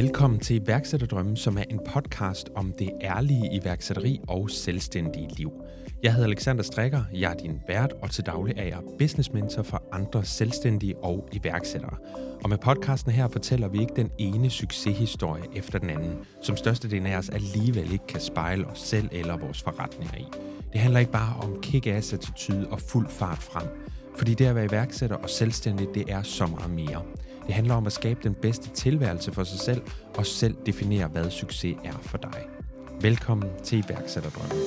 Velkommen til Iværksætterdrømmen, som er en podcast om det ærlige iværksætteri og selvstændige liv. Jeg hedder Alexander Strikker, jeg er din vært, og til daglig er jeg business mentor for andre selvstændige og iværksættere. Og med podcasten her fortæller vi ikke den ene succeshistorie efter den anden, som størstedelen af os alligevel ikke kan spejle os selv eller vores forretninger i. Det handler ikke bare om kick-ass attitude og fuld fart frem, fordi det at være iværksætter og selvstændig, det er så meget mere. Det handler om at skabe den bedste tilværelse for sig selv og selv definere, hvad succes er for dig. Velkommen til iværksætterdrømmen.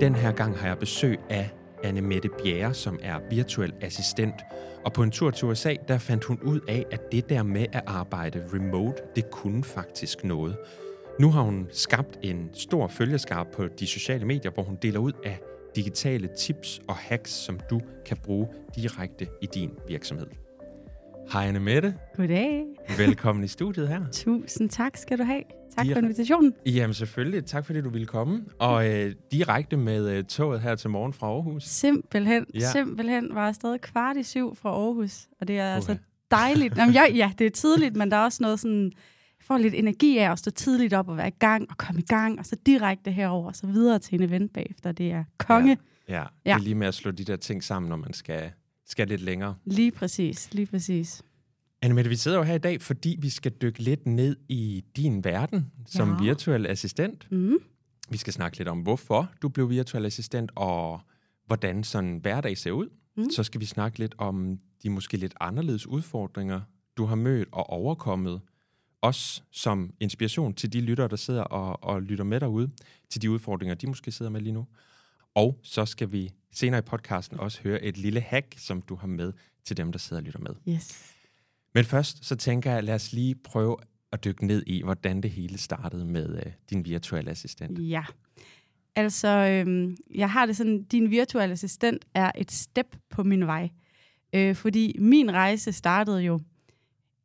Den her gang har jeg besøg af Anne Mette Bjerre, som er virtuel assistent. Og på en tur til USA, der fandt hun ud af, at det der med at arbejde remote, det kunne faktisk noget. Nu har hun skabt en stor følgeskar på de sociale medier, hvor hun deler ud af digitale tips og hacks, som du kan bruge direkte i din virksomhed. Hej Anne Mette. Goddag. Velkommen i studiet her. Tusind tak skal du have. Tak for invitationen. Jamen selvfølgelig. Tak fordi du ville komme. Og øh, direkte med øh, toget her til morgen fra Aarhus. Simpelthen, Ja. simpelthen var afsted kvart i syv fra Aarhus. Og det er Uha. altså dejligt. Jamen, ja, ja, det er tidligt, men der er også noget sådan... Jeg får lidt energi af at stå tidligt op og være i gang og komme i gang, og så direkte herover og så videre til en event bagefter. Det er konge. Ja. Ja, det Ja. er lige med at slå de der ting sammen, når man skal, skal lidt længere. Lige præcis, lige præcis. Annemette, vi sidder jo her i dag, fordi vi skal dykke lidt ned i din verden som Ja. virtuel assistent. Mm. Vi skal snakke lidt om, hvorfor du blev virtuel assistent, og hvordan sådan en hverdag ser ud. Mm. Så skal vi snakke lidt om de måske lidt anderledes udfordringer, du har mødt og overkommet. Også som inspiration til de lyttere, der sidder og, og lytter med derude, til de udfordringer, de måske sidder med lige nu. Og så skal vi senere i podcasten også høre et lille hack, som du har med til dem, der sidder og lytter med. Yes. Men først så tænker jeg, lad os lige prøve at dykke ned i, hvordan det hele startede med øh, din virtuelle assistent. Ja. Altså, øhm, jeg har det sådan, din virtuelle assistent er et step på min vej. Øh, fordi min rejse startede jo,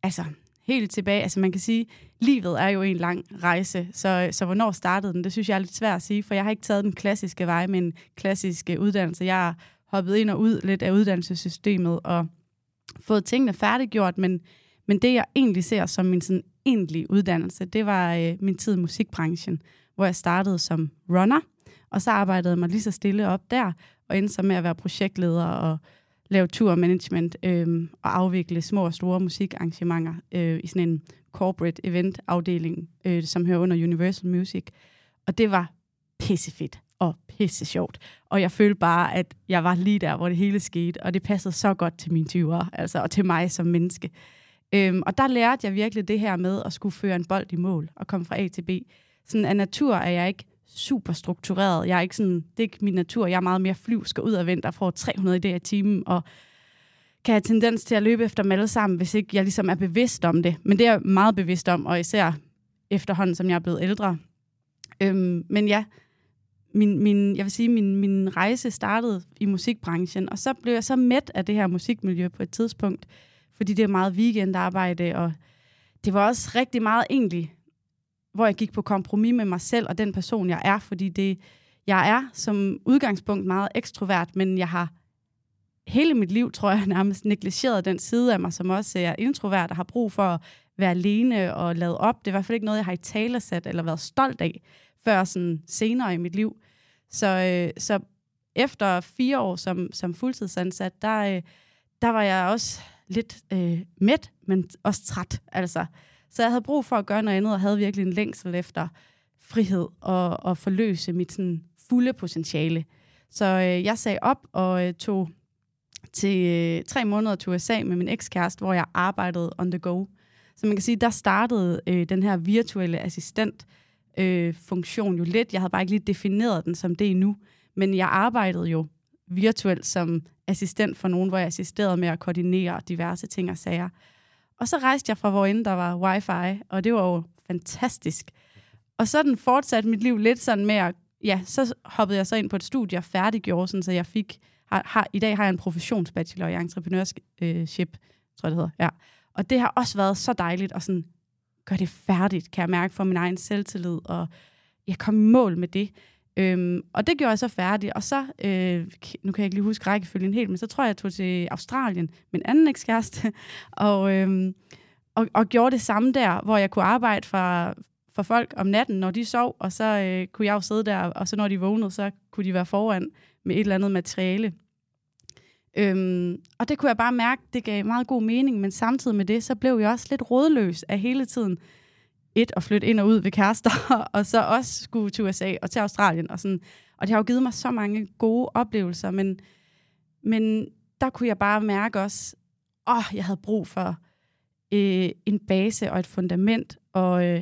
altså helt tilbage, altså man kan sige, livet er jo en lang rejse, så, så hvornår startede den, det synes jeg er lidt svært at sige, for jeg har ikke taget den klassiske vej med en klassisk øh, uddannelse. Jeg har hoppet ind og ud lidt af uddannelsessystemet og fået tingene færdiggjort, men, men det jeg egentlig ser som min sådan egentlige uddannelse, det var øh, min tid i musikbranchen, hvor jeg startede som runner, og så arbejdede jeg mig lige så stille op der, og endte så med at være projektleder og lave turmanagement øh, og afvikle små og store musikarrangementer øh, i sådan en corporate event afdeling, øh, som hører under Universal Music. Og det var pissefedt og pisse sjovt. Og jeg følte bare, at jeg var lige der, hvor det hele skete, og det passede så godt til mine 20'ere, altså, og til mig som menneske. Øhm, og der lærte jeg virkelig det her med at skulle føre en bold i mål og komme fra A til B. Sådan af natur er jeg ikke super struktureret. Jeg er ikke sådan, det er ikke min natur. Jeg er meget mere flyvsk og udadvendt og får 300 idéer i timen, og kan have tendens til at løbe efter dem alle sammen, hvis ikke jeg ligesom er bevidst om det. Men det er jeg meget bevidst om, og især efterhånden, som jeg er blevet ældre. Øhm, men ja, min, min, jeg vil sige, min, min rejse startede i musikbranchen, og så blev jeg så mæt af det her musikmiljø på et tidspunkt, fordi det er meget weekendarbejde, og det var også rigtig meget egentlig, hvor jeg gik på kompromis med mig selv og den person, jeg er, fordi det, jeg er som udgangspunkt meget ekstrovert, men jeg har hele mit liv, tror jeg, nærmest negligeret den side af mig, som også er introvert og har brug for at være alene og lade op. Det er i hvert fald ikke noget, jeg har i talesat eller været stolt af, før sådan senere i mit liv. Så, øh, så efter fire år som, som fuldtidsansat, der, øh, der var jeg også lidt øh, mæt, men også træt. Altså. Så jeg havde brug for at gøre noget andet, og havde virkelig en længsel efter frihed og, og forløse mit sådan, fulde potentiale. Så øh, jeg sagde op og øh, tog til øh, tre måneder til USA med min ekskæreste, hvor jeg arbejdede on the go. Så man kan sige, der startede øh, den her virtuelle assistent øh, Øh, funktion jo lidt. Jeg havde bare ikke lige defineret den som det endnu. Men jeg arbejdede jo virtuelt som assistent for nogen, hvor jeg assisterede med at koordinere diverse ting og sager. Og så rejste jeg fra hvor end der var wifi, og det var jo fantastisk. Og sådan fortsatte mit liv lidt sådan med at, ja, så hoppede jeg så ind på et studie og færdiggjorde, sådan, så jeg fik, har, har, i dag har jeg en professionsbachelor i entreprenørship, øh, tror jeg det hedder, ja. Og det har også været så dejligt at sådan gøre det færdigt, kan jeg mærke for min egen selvtillid, og jeg kom i mål med det. Øhm, og det gjorde jeg så færdig, og så, øh, nu kan jeg ikke lige huske rækkefølgen helt, men så tror jeg, jeg tog til Australien min anden ekskæreste, og, øhm, og, og gjorde det samme der, hvor jeg kunne arbejde for, for folk om natten, når de sov, og så øh, kunne jeg jo sidde der, og så når de vågnede, så kunne de være foran med et eller andet materiale. Øhm, og det kunne jeg bare mærke, det gav meget god mening, men samtidig med det, så blev jeg også lidt rådløs af hele tiden et at flytte ind og ud ved kærester, og så også skulle til USA og til Australien. Og, sådan. og det har jo givet mig så mange gode oplevelser, men, men der kunne jeg bare mærke også, åh, oh, jeg havde brug for øh, en base og et fundament, og øh,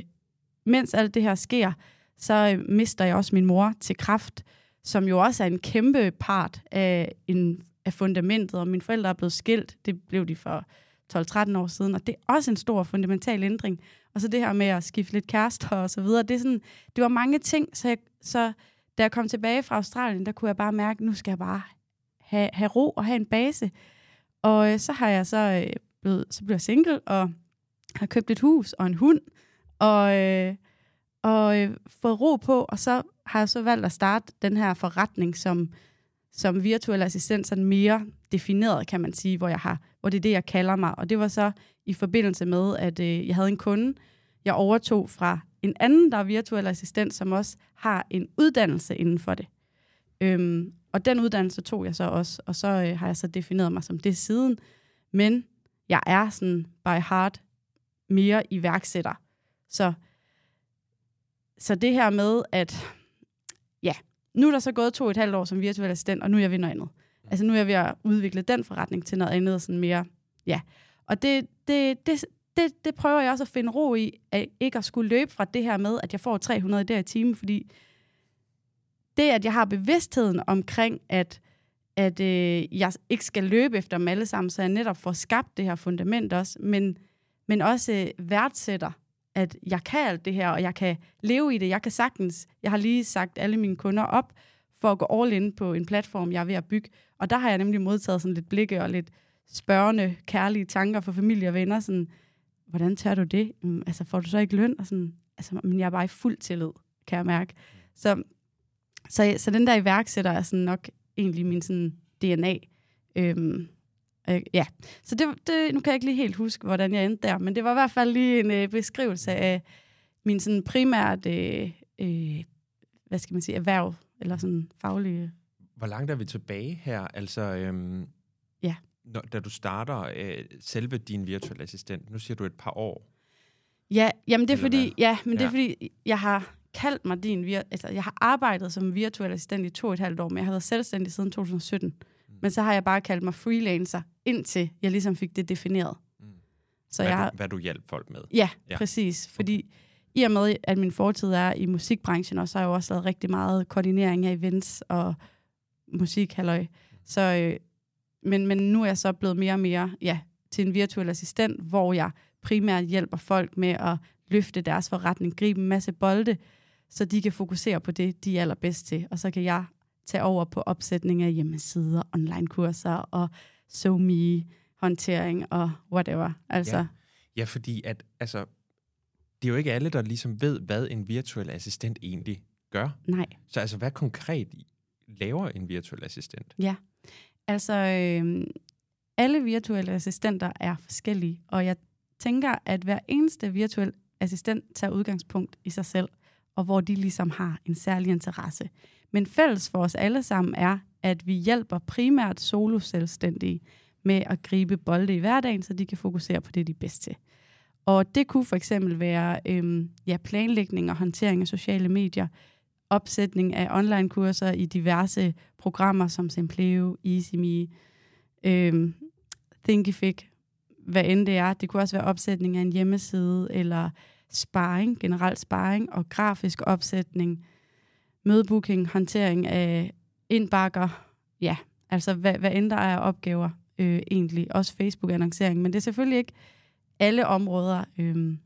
mens alt det her sker, så øh, mister jeg også min mor til kraft, som jo også er en kæmpe part af, en, af fundamentet, og mine forældre er blevet skilt, det blev de for 12-13 år siden, og det er også en stor fundamental ændring. Og så det her med at skifte lidt kærester og så videre, det, er sådan, det var mange ting, så, jeg, så da jeg kom tilbage fra Australien, der kunne jeg bare mærke, at nu skal jeg bare have, have ro og have en base. Og øh, så har jeg så øh, blevet, så blev jeg single, og har købt et hus og en hund, og, øh, og øh, fået ro på, og så har jeg så valgt at starte den her forretning som, som virtuel assistent, sådan mere defineret, kan man sige, hvor, jeg har, hvor det er det, jeg kalder mig. Og det var så i forbindelse med, at øh, jeg havde en kunde, jeg overtog fra en anden, der er virtuel assistent, som også har en uddannelse inden for det. Øhm, og den uddannelse tog jeg så også, og så øh, har jeg så defineret mig som det siden. Men jeg er sådan by heart mere iværksætter. Så, så det her med, at nu er der så gået to og et halvt år som virtuel assistent, og nu er jeg ved noget andet. Altså nu er jeg ved at udvikle den forretning til noget andet, sådan mere, ja. Og det, det, det, det, det prøver jeg også at finde ro i, at ikke at skulle løbe fra det her med, at jeg får 300 der i timen, fordi det, at jeg har bevidstheden omkring, at, at øh, jeg ikke skal løbe efter dem alle sammen, så jeg netop får skabt det her fundament også, men, men også øh, værdsætter, at jeg kan alt det her, og jeg kan leve i det. Jeg kan sagtens, jeg har lige sagt alle mine kunder op, for at gå all in på en platform, jeg er ved at bygge. Og der har jeg nemlig modtaget sådan lidt blikke og lidt spørgende, kærlige tanker fra familie og venner. Sådan, hvordan tør du det? Mm, altså, får du så ikke løn? Og sådan, altså, men jeg er bare i fuld tillid, kan jeg mærke. Så, så, så den der iværksætter er sådan nok egentlig min sådan DNA. Øhm, øh, ja, så det, det, nu kan jeg ikke lige helt huske, hvordan jeg endte der, men det var i hvert fald lige en øh, beskrivelse af min sådan primært, øh, øh, hvad skal man sige, erhverv, eller sådan faglige. Hvor langt er vi tilbage her? Altså, øhm, ja. når, da du starter øh, selve din virtuelle assistent, nu siger du et par år. Ja, jamen det er fordi, hvad? ja, men ja. det er fordi, jeg har kaldt mig din vir- altså jeg har arbejdet som virtuel assistent i to og et halvt år, men jeg har været selvstændig siden 2017. Men så har jeg bare kaldt mig freelancer, indtil jeg ligesom fik det defineret. Mm. Så hvad, jeg, du, hvad du hjælp folk med. Ja, ja. præcis. Fordi okay i og med, at min fortid er i musikbranchen, og så har jeg jo også lavet rigtig meget koordinering af events og musik, halløj. Så, øh, men, men nu er jeg så blevet mere og mere ja, til en virtuel assistent, hvor jeg primært hjælper folk med at løfte deres forretning, gribe en masse bolde, så de kan fokusere på det, de er allerbedst til. Og så kan jeg tage over på opsætning af hjemmesider, online-kurser og SoMe, håndtering og whatever. Altså. Ja. ja, fordi at, altså, det er jo ikke alle, der ligesom ved, hvad en virtuel assistent egentlig gør. Nej. Så altså, hvad konkret laver en virtuel assistent? Ja, altså øh, alle virtuelle assistenter er forskellige, og jeg tænker, at hver eneste virtuel assistent tager udgangspunkt i sig selv, og hvor de ligesom har en særlig interesse. Men fælles for os alle sammen er, at vi hjælper primært soloselvstændige med at gribe bolde i hverdagen, så de kan fokusere på det, de er bedst til. Og det kunne for eksempel være øhm, ja, planlægning og håndtering af sociale medier, opsætning af online-kurser i diverse programmer som Simpleo, EasyMe, øhm, Thinkific, hvad end det er. Det kunne også være opsætning af en hjemmeside, eller sparring, generelt sparring og grafisk opsætning, mødebooking, håndtering af indbakker, ja, altså hvad, hvad end der er opgaver øh, egentlig, også Facebook-annoncering, men det er selvfølgelig ikke alle områder, øh,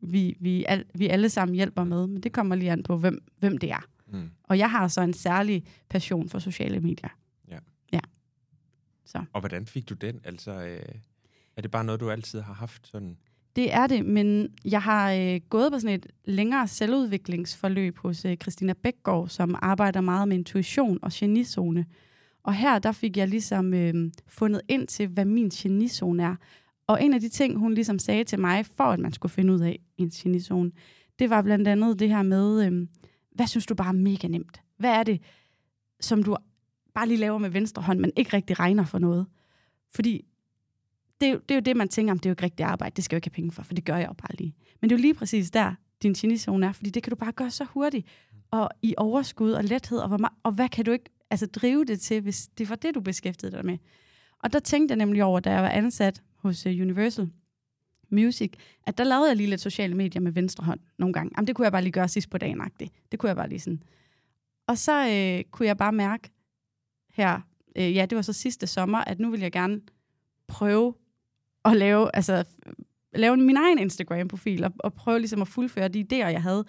vi, vi, al, vi alle sammen hjælper med, men det kommer lige an på, hvem, hvem det er. Mm. Og jeg har så en særlig passion for sociale medier. Ja. ja. Så. Og hvordan fik du den? Altså, øh, er det bare noget, du altid har haft sådan? Det er det, men jeg har øh, gået på sådan et længere selvudviklingsforløb hos øh, Christina Bækgaard, som arbejder meget med intuition og genizone. Og her der fik jeg ligesom øh, fundet ind til, hvad min genizone er. Og en af de ting, hun ligesom sagde til mig, for at man skulle finde ud af en genizone, det var blandt andet det her med, øh, hvad synes du bare er mega nemt? Hvad er det, som du bare lige laver med venstre hånd, men ikke rigtig regner for noget? Fordi det er, jo, det er jo det, man tænker om, det er jo ikke rigtigt arbejde, det skal jeg ikke have penge for, for det gør jeg jo bare lige. Men det er jo lige præcis der, din genizone er, fordi det kan du bare gøre så hurtigt, og i overskud og lethed, og, hvor meget, og hvad kan du ikke altså, drive det til, hvis det var det, du beskæftigede dig med. Og der tænkte jeg nemlig over, da jeg var ansat hos uh, Universal Music, at der lavede jeg lige lidt sociale medier med venstre hånd nogle gange. Jamen, det kunne jeg bare lige gøre sidst på dagen -agtigt. Det kunne jeg bare lige sådan. Og så øh, kunne jeg bare mærke her, øh, ja, det var så sidste sommer, at nu vil jeg gerne prøve at lave, altså, lave min egen Instagram-profil og, og prøve ligesom at fuldføre de idéer, jeg havde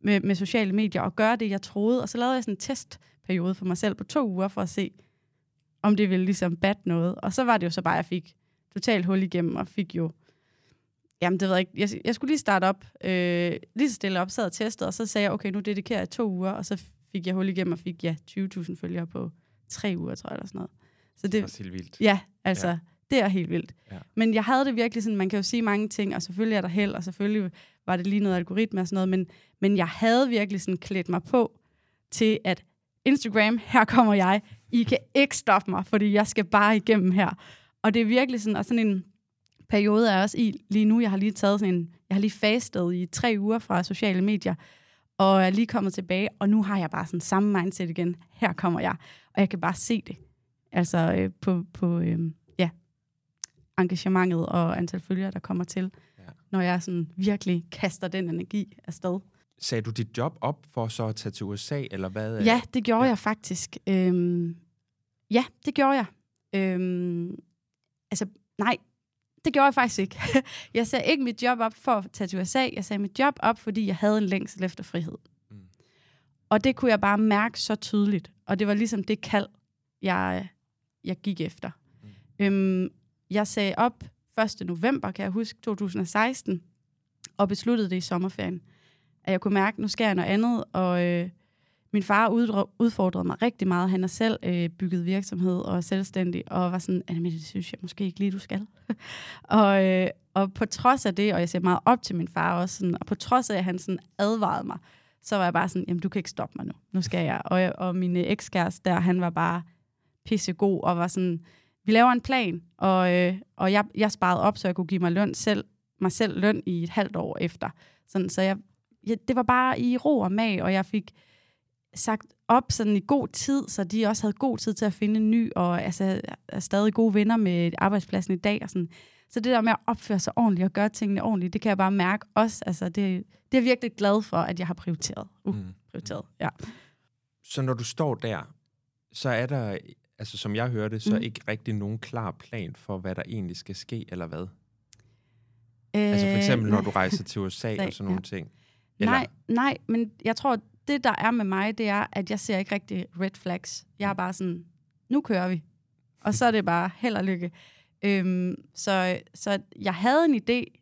med, med sociale medier og gøre det, jeg troede. Og så lavede jeg sådan en testperiode for mig selv på to uger for at se, om det ville ligesom bat noget. Og så var det jo så bare, at jeg fik totalt hul igennem og fik jo Jamen, det ved jeg ikke. Jeg, jeg skulle lige starte op, øh, lige så stille op, sad og testede, og så sagde jeg, okay, nu dedikerer jeg to uger, og så fik jeg hul igennem og fik, ja, 20.000 følgere på tre uger, tror jeg, eller sådan noget. Så det, det er helt vildt. Ja, altså, ja. Det er helt vildt. Ja. Men jeg havde det virkelig sådan, man kan jo sige mange ting, og selvfølgelig er der held, og selvfølgelig var det lige noget algoritme og sådan noget, men, men jeg havde virkelig sådan klædt mig på til, at Instagram, her kommer jeg, I kan ikke stoppe mig, fordi jeg skal bare igennem her. Og det er virkelig sådan, og sådan en periode er også i lige nu, jeg har lige taget sådan en, jeg har lige fastet i tre uger fra sociale medier, og er lige kommet tilbage, og nu har jeg bare sådan samme mindset igen. Her kommer jeg, og jeg kan bare se det. Altså øh, på, på øh, engagementet og antal følgere, der kommer til, ja. når jeg sådan virkelig kaster den energi afsted. Sagde du dit job op for så at tage til USA, eller hvad? Ja, det gjorde ja. jeg faktisk. Øhm, ja, det gjorde jeg. Øhm, altså, nej, det gjorde jeg faktisk ikke. jeg sagde ikke mit job op for at tage til USA. Jeg sagde mit job op, fordi jeg havde en længsel efter frihed. Mm. Og det kunne jeg bare mærke så tydeligt. Og det var ligesom det kald, jeg, jeg gik efter. Mm. Øhm, jeg sagde op 1. november, kan jeg huske, 2016, og besluttede det i sommerferien. At jeg kunne mærke, at nu skal jeg noget andet, og øh, min far udfordrede mig rigtig meget. Han har selv øh, bygget virksomhed og er selvstændig, og var sådan, men det synes jeg måske ikke lige, du skal. og, øh, og på trods af det, og jeg ser meget op til min far også, sådan, og på trods af, at han sådan advarede mig, så var jeg bare sådan, jamen du kan ikke stoppe mig nu, nu skal jeg. Og, og min ekskæreste der, han var bare pissegod, og var sådan, vi laver en plan, og, øh, og jeg, jeg sparede op, så jeg kunne give mig løn selv, mig selv løn i et halvt år efter. Sådan, så jeg, jeg, det var bare i ro og mag, og jeg fik sagt op sådan i god tid, så de også havde god tid til at finde en ny, og altså, er stadig gode venner med arbejdspladsen i dag. Og sådan. Så det der med at opføre sig ordentligt og gøre tingene ordentligt, det kan jeg bare mærke også. Altså, det, det er jeg virkelig glad for, at jeg har prioriteret. Uh, mm. prioriteret, ja. Så når du står der, så er der, altså som jeg hørte, så mm. ikke rigtig nogen klar plan for, hvad der egentlig skal ske, eller hvad? Øh, altså for eksempel, når du rejser til USA og sådan nogle ja. ting. Eller? Nej, nej, men jeg tror, det, der er med mig, det er, at jeg ser ikke rigtig red flags. Jeg er bare sådan, nu kører vi. Og så er det bare held og lykke. Øhm, så, så jeg havde en idé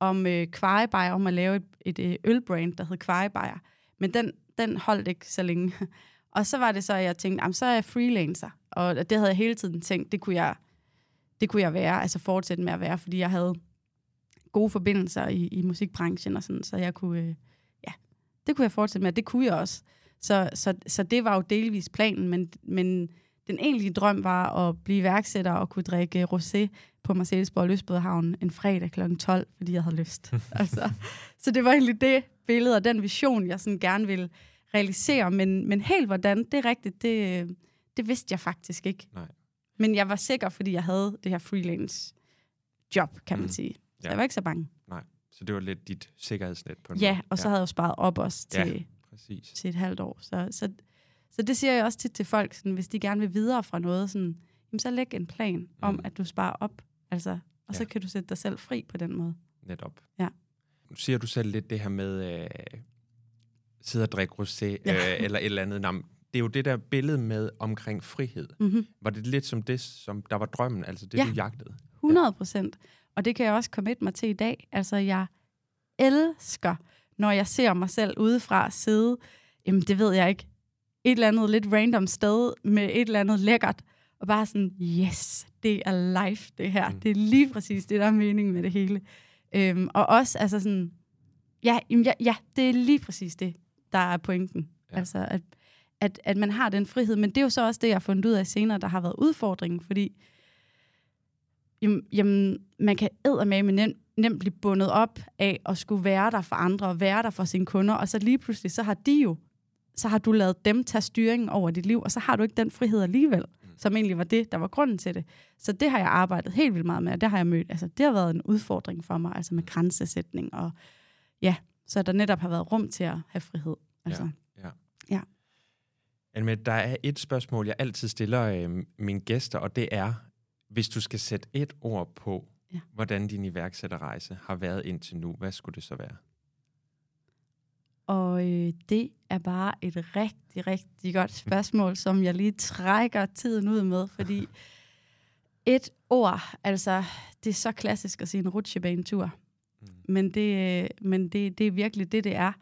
om øh, kvarebajer, om at lave et, et, et ølbrand, der hed kvarebajer. Men den, den holdt ikke så længe. Og så var det så, at jeg tænkte, så er jeg freelancer. Og det havde jeg hele tiden tænkt, det kunne jeg, det kunne jeg være, altså fortsætte med at være, fordi jeg havde gode forbindelser i, i musikbranchen og sådan, så jeg kunne, øh, det kunne jeg fortsætte med, det kunne jeg også. Så, så, så det var jo delvis planen, men, men den egentlige drøm var at blive værksætter og kunne drikke rosé på Marcellesborg Løsbådehavn en fredag kl. 12, fordi jeg havde lyst. altså, så det var egentlig det billede og den vision, jeg sådan gerne ville realisere. Men, men helt hvordan, det er rigtigt, det, det vidste jeg faktisk ikke. Nej. Men jeg var sikker, fordi jeg havde det her freelance job, kan man mm. sige. Så ja. jeg var ikke så bange. Nej. Så det var lidt dit sikkerhedsnet på en Ja, måde. og så ja. havde jeg jo sparet op også til, ja, præcis. til et halvt år. Så, så, så det siger jeg også tit til folk, sådan, hvis de gerne vil videre fra noget, sådan, jamen, så læg en plan mm. om, at du sparer op. Altså, og ja. så kan du sætte dig selv fri på den måde. Netop. Ja. Nu siger du selv lidt det her med øh, sidde og drikke rosé, ja. øh, eller et eller andet. Nam. det er jo det der billede med omkring frihed. Mm-hmm. Var det lidt som det, som der var drømmen, altså det, ja. du jagtede? 100 procent. Og det kan jeg også komme mig til i dag. Altså, jeg elsker, når jeg ser mig selv udefra sidde, jamen det ved jeg ikke, et eller andet lidt random sted med et eller andet lækkert, og bare sådan, yes, det er life, det her. Mm. Det er lige præcis det, der er mening med det hele. Øhm, og også, altså sådan, ja, ja, ja, det er lige præcis det, der er pointen. Ja. Altså, at, at, at man har den frihed. Men det er jo så også det, jeg har fundet ud af senere, der har været udfordringen, fordi jamen, jamen man kan med nemt, nemt blive bundet op af at skulle være der for andre, og være der for sine kunder, og så lige pludselig, så har de jo, så har du lavet dem tage styringen over dit liv, og så har du ikke den frihed alligevel, mm. som egentlig var det, der var grunden til det. Så det har jeg arbejdet helt vildt meget med, og det har jeg mødt. Altså, det har været en udfordring for mig, altså med grænsesætning, og ja, så der netop har været rum til at have frihed. Altså. Ja, ja. ja. Anne, der er et spørgsmål, jeg altid stiller øh, mine gæster, og det er, hvis du skal sætte et ord på, ja. hvordan din iværksætterrejse har været indtil nu, hvad skulle det så være? Og øh, det er bare et rigtig, rigtig godt spørgsmål, som jeg lige trækker tiden ud med, fordi et ord, altså det er så klassisk at sige en rutsjebanetur. Men, det, men det, det er virkelig det, det er.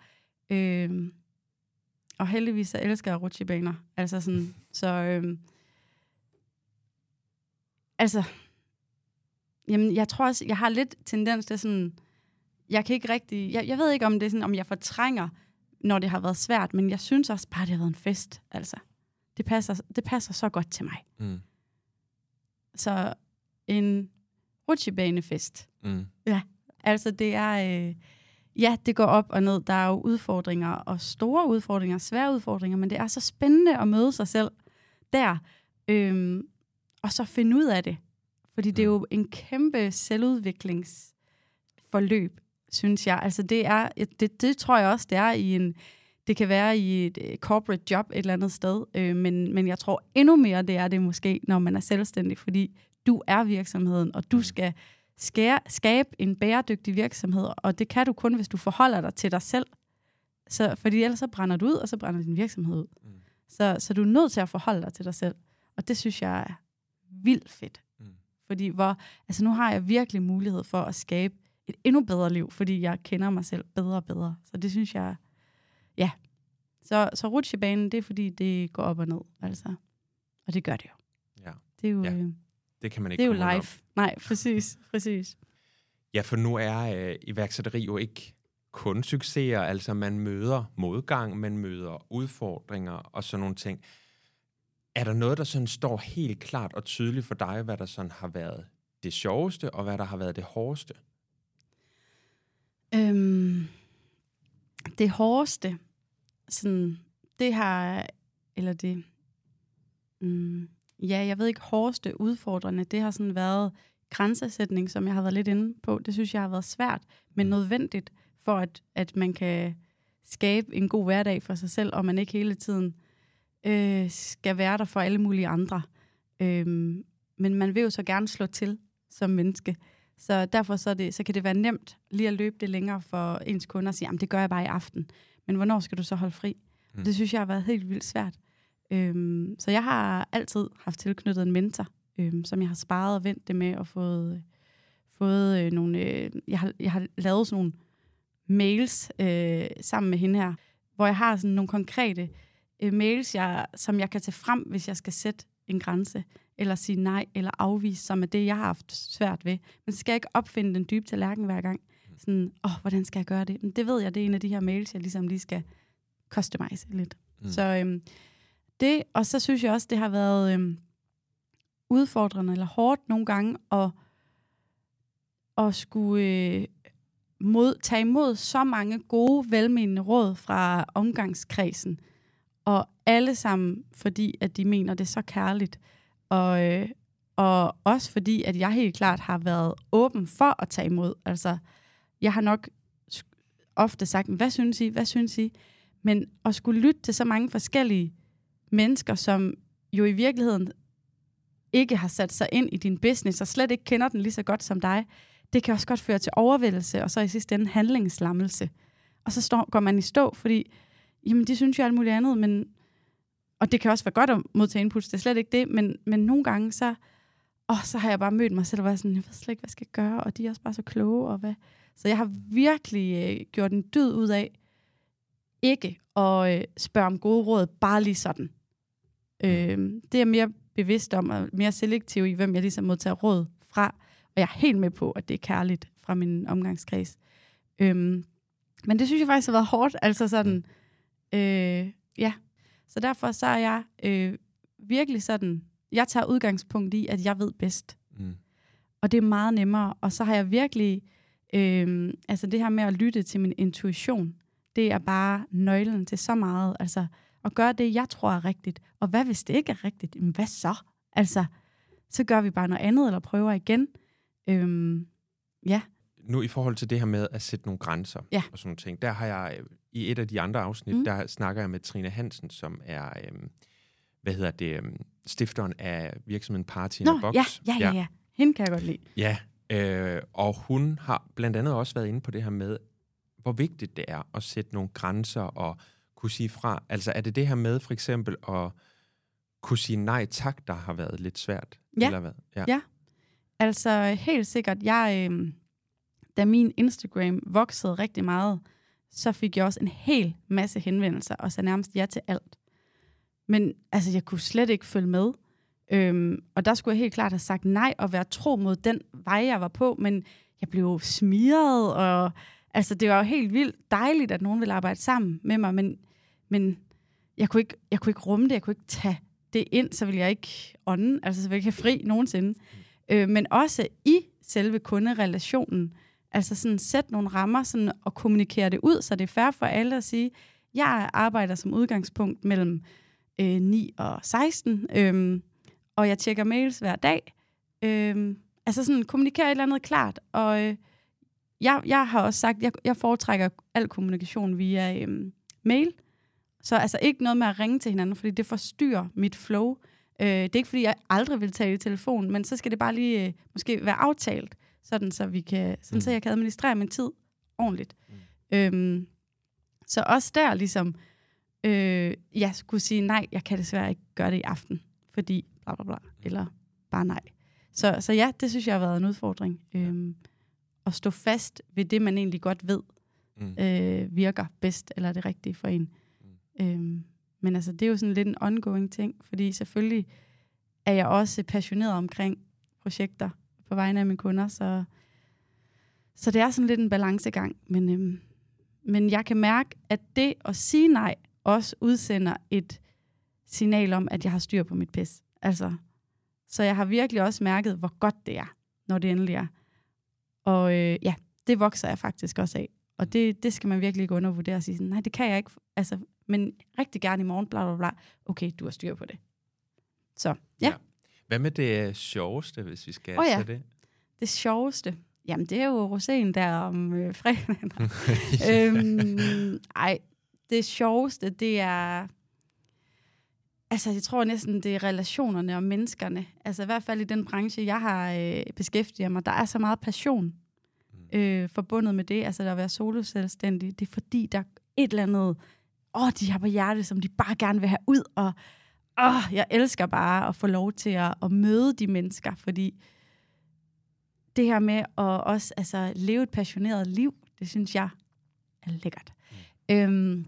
Øh, og heldigvis så elsker jeg rutsjebaner. Altså sådan, så... Øh, altså, jamen, jeg tror også, jeg har lidt tendens til sådan, jeg kan ikke rigtig, jeg, jeg ved ikke, om det er sådan, om jeg fortrænger, når det har været svært, men jeg synes også bare, det har været en fest, altså. Det passer, det passer så godt til mig. Mm. Så en rutsjebanefest. Mm. Ja, altså det er, øh, ja, det går op og ned. Der er jo udfordringer, og store udfordringer, svære udfordringer, men det er så spændende at møde sig selv der. Øhm, og så finde ud af det. Fordi det er jo en kæmpe selvudviklingsforløb, synes jeg. Altså det er, det, det tror jeg også, det er i en, det kan være i et øh, corporate job et eller andet sted, øh, men, men jeg tror endnu mere, det er det måske, når man er selvstændig, fordi du er virksomheden, og du skal skære, skabe en bæredygtig virksomhed, og det kan du kun, hvis du forholder dig til dig selv. Så, fordi ellers så brænder du ud, og så brænder din virksomhed ud. Mm. Så, så du er nødt til at forholde dig til dig selv. Og det synes jeg er vildt fedt. Mm. Fordi hvor, altså nu har jeg virkelig mulighed for at skabe et endnu bedre liv, fordi jeg kender mig selv bedre og bedre. Så det synes jeg, ja. Så, så rutsjebanen, det er fordi, det går op og ned, altså. Og det gør det jo. Ja. Det er jo, ja. Øh, det kan man ikke Det er jo live. Nej, præcis, præcis. Ja, for nu er øh, iværksætteri jo ikke kun succeser, altså man møder modgang, man møder udfordringer og sådan nogle ting. Er der noget, der sådan står helt klart og tydeligt for dig, hvad der sådan har været det sjoveste, og hvad der har været det hårdeste? Øhm, det hårdeste, sådan, det har, eller det, mm, ja, jeg ved ikke, hårdeste udfordrende, det har sådan været grænsesætning, som jeg har været lidt inde på. Det synes jeg har været svært, men mm. nødvendigt for, at, at man kan skabe en god hverdag for sig selv, og man ikke hele tiden øh, skal være der for alle mulige andre. Øhm, men man vil jo så gerne slå til som menneske. Så derfor så, det, så kan det være nemt lige at løbe det længere for ens kunder og sige, det gør jeg bare i aften. Men hvornår skal du så holde fri? Mm. Det synes jeg har været helt vildt svært. Øhm, så jeg har altid haft tilknyttet en mentor, øhm, som jeg har sparet og vendt det med og fået, fået øh, nogle... Øh, jeg, har, jeg har lavet sådan nogle mails øh, sammen med hende her, hvor jeg har sådan nogle konkrete øh, mails, jeg, som jeg kan tage frem, hvis jeg skal sætte en grænse, eller sige nej, eller afvise, som er det, jeg har haft svært ved. Men så skal jeg ikke opfinde den dybe tallerken hver gang. Sådan, åh, oh, hvordan skal jeg gøre det? Men det ved jeg, det er en af de her mails, jeg ligesom lige skal customize lidt. Mm. Så øhm, det, og så synes jeg også, det har været øhm, udfordrende eller hårdt nogle gange at, at skulle øh, mod, tage imod så mange gode, velmenende råd fra omgangskredsen. Og alle sammen, fordi at de mener det så kærligt. Og, øh, og også fordi, at jeg helt klart har været åben for at tage imod. Altså, jeg har nok ofte sagt, hvad synes I, hvad synes I? Men at skulle lytte til så mange forskellige mennesker, som jo i virkeligheden ikke har sat sig ind i din business, og slet ikke kender den lige så godt som dig, det kan også godt føre til overvældelse, og så i sidste ende handlingslammelse. Og så står, går man i stå, fordi jamen, de synes jo alt muligt andet, men, og det kan også være godt at modtage input, det er slet ikke det, men, men nogle gange så åh, så har jeg bare mødt mig selv og været sådan, jeg ved slet ikke, hvad jeg skal gøre, og de er også bare så kloge, og hvad. Så jeg har virkelig øh, gjort en dyd ud af, ikke at øh, spørge om gode råd, bare lige sådan. Øh, det er jeg mere bevidst om, og mere selektiv i, hvem jeg ligesom modtager råd fra. Og jeg er helt med på, at det er kærligt fra min omgangskreds. Øhm, men det synes jeg faktisk har været hårdt. Altså sådan, øh, ja. Så derfor så er jeg øh, virkelig sådan, jeg tager udgangspunkt i, at jeg ved bedst. Mm. Og det er meget nemmere. Og så har jeg virkelig, øh, altså det her med at lytte til min intuition, det er bare nøglen til så meget. Altså at gøre det, jeg tror er rigtigt. Og hvad hvis det ikke er rigtigt? Jamen, hvad så? Altså, så gør vi bare noget andet, eller prøver igen. Øhm, ja. Nu i forhold til det her med at sætte nogle grænser ja. og sådan nogle ting, der har jeg øh, i et af de andre afsnit, mm. der snakker jeg med Trine Hansen, som er, øhm, hvad hedder det, øhm, stifteren af virksomheden Party Nå, Box. Ja, ja, ja, ja. Hende kan jeg godt lide. Ja, øh, og hun har blandt andet også været inde på det her med, hvor vigtigt det er at sætte nogle grænser og kunne sige fra. Altså er det det her med for eksempel at kunne sige nej tak, der har været lidt svært? Ja, eller hvad? ja. ja. altså helt sikkert. Jeg, øh, da min Instagram voksede rigtig meget, så fik jeg også en hel masse henvendelser, og så nærmest ja til alt. Men altså, jeg kunne slet ikke følge med. Øhm, og der skulle jeg helt klart have sagt nej og være tro mod den vej, jeg var på, men jeg blev smiret, og altså, det var jo helt vildt dejligt, at nogen ville arbejde sammen med mig, men, men jeg, kunne ikke, jeg kunne ikke rumme det, jeg kunne ikke tage det ind, så ville jeg ikke ånde, altså så ville jeg ikke have fri nogensinde. Øh, men også i selve kunderelationen, altså sådan sætte nogle rammer sådan, og kommunikere det ud, så det er fair for alle at sige, jeg arbejder som udgangspunkt mellem øh, 9 og 16, øh, og jeg tjekker mails hver dag. Øh, altså sådan kommunikere et eller andet klart, og øh, jeg, jeg har også sagt, jeg, jeg foretrækker al kommunikation via øh, mail, så altså ikke noget med at ringe til hinanden, fordi det forstyrrer mit flow. Øh, det er ikke, fordi jeg aldrig vil tale i telefon, men så skal det bare lige øh, måske være aftalt, sådan så, vi kan, sådan, mm. så jeg kan administrere min tid ordentligt. Mm. Øhm, så også der ligesom, øh, jeg skulle sige, nej, jeg kan desværre ikke gøre det i aften, fordi bla bla bla, mm. eller bare nej. Så, så ja, det synes jeg har været en udfordring. Øhm, at stå fast ved det, man egentlig godt ved, mm. øh, virker bedst, eller er det rigtige for en. Øhm, men altså, det er jo sådan lidt en ongoing ting, fordi selvfølgelig er jeg også passioneret omkring projekter på vegne af mine kunder, så, så det er sådan lidt en balancegang. Men, øhm, men jeg kan mærke, at det at sige nej også udsender et signal om, at jeg har styr på mit pis. Altså, så jeg har virkelig også mærket, hvor godt det er, når det endelig er. Og øh, ja, det vokser jeg faktisk også af. Og det, det skal man virkelig ikke undervurdere og sige sådan, nej, det kan jeg ikke. Altså, men rigtig gerne i morgen, bla bla bla. Okay, du har styr på det. Så, ja. ja. Hvad med det sjoveste, hvis vi skal oh, ja. det? Det sjoveste? Jamen, det er jo roséen der om øh, fredagen. øhm, ej, det sjoveste, det er... Altså, jeg tror næsten, det er relationerne og menneskerne. Altså, i hvert fald i den branche, jeg har øh, beskæftiget mig, der er så meget passion mm. øh, forbundet med det. Altså, der at være soloselvstændig. Det er fordi, der er et eller andet åh, de har på hjertet, som de bare gerne vil have ud, og åh, jeg elsker bare at få lov til at, at møde de mennesker, fordi det her med at også altså, leve et passioneret liv, det synes jeg er lækkert. Mm. Øhm,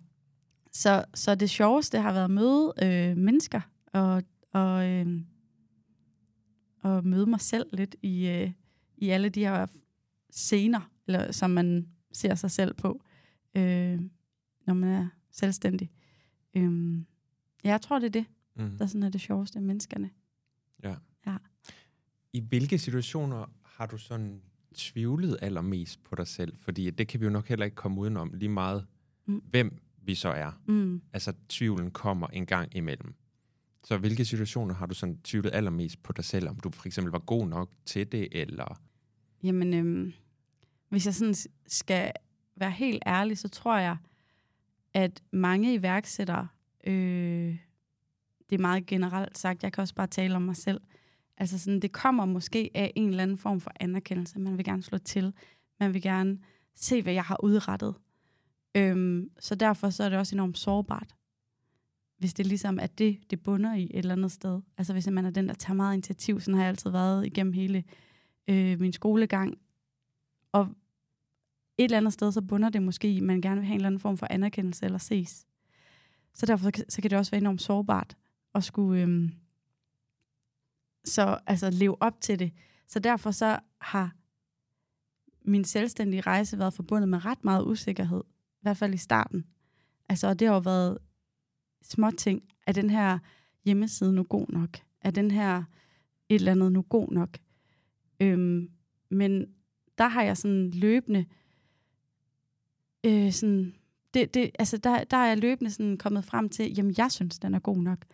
så, så det sjoveste har været at møde øh, mennesker, og, og, øh, og møde mig selv lidt i, øh, i alle de her scener, eller, som man ser sig selv på, øh, når man er selvstændig. Øhm, jeg tror, det er det, mm. der sådan er det sjoveste af menneskerne. Ja. ja. I hvilke situationer har du sådan tvivlet allermest på dig selv? Fordi det kan vi jo nok heller ikke komme udenom lige meget, mm. hvem vi så er. Mm. Altså, tvivlen kommer en gang imellem. Så hvilke situationer har du sådan tvivlet allermest på dig selv? Om du for eksempel var god nok til det, eller... Jamen, øhm, hvis jeg sådan skal være helt ærlig, så tror jeg, at mange iværksættere, øh, det er meget generelt sagt, jeg kan også bare tale om mig selv, altså sådan, det kommer måske af en eller anden form for anerkendelse. Man vil gerne slå til. Man vil gerne se, hvad jeg har udrettet. Øhm, så derfor så er det også enormt sårbart. hvis det ligesom er det, det bunder i et eller andet sted. Altså hvis man er den, der tager meget initiativ, sådan har jeg altid været igennem hele øh, min skolegang. Og et eller andet sted, så bunder det måske i, at man gerne vil have en eller anden form for anerkendelse eller ses. Så derfor så kan det også være enormt sårbart at skulle øhm, så, altså, leve op til det. Så derfor så har min selvstændige rejse været forbundet med ret meget usikkerhed. I hvert fald i starten. Altså, og det har jo været små ting. Er den her hjemmeside nu god nok? Er den her et eller andet nu god nok? Øhm, men der har jeg sådan løbende øh, sådan, det, det, altså der, der er jeg løbende sådan kommet frem til, jamen jeg synes, den er god nok.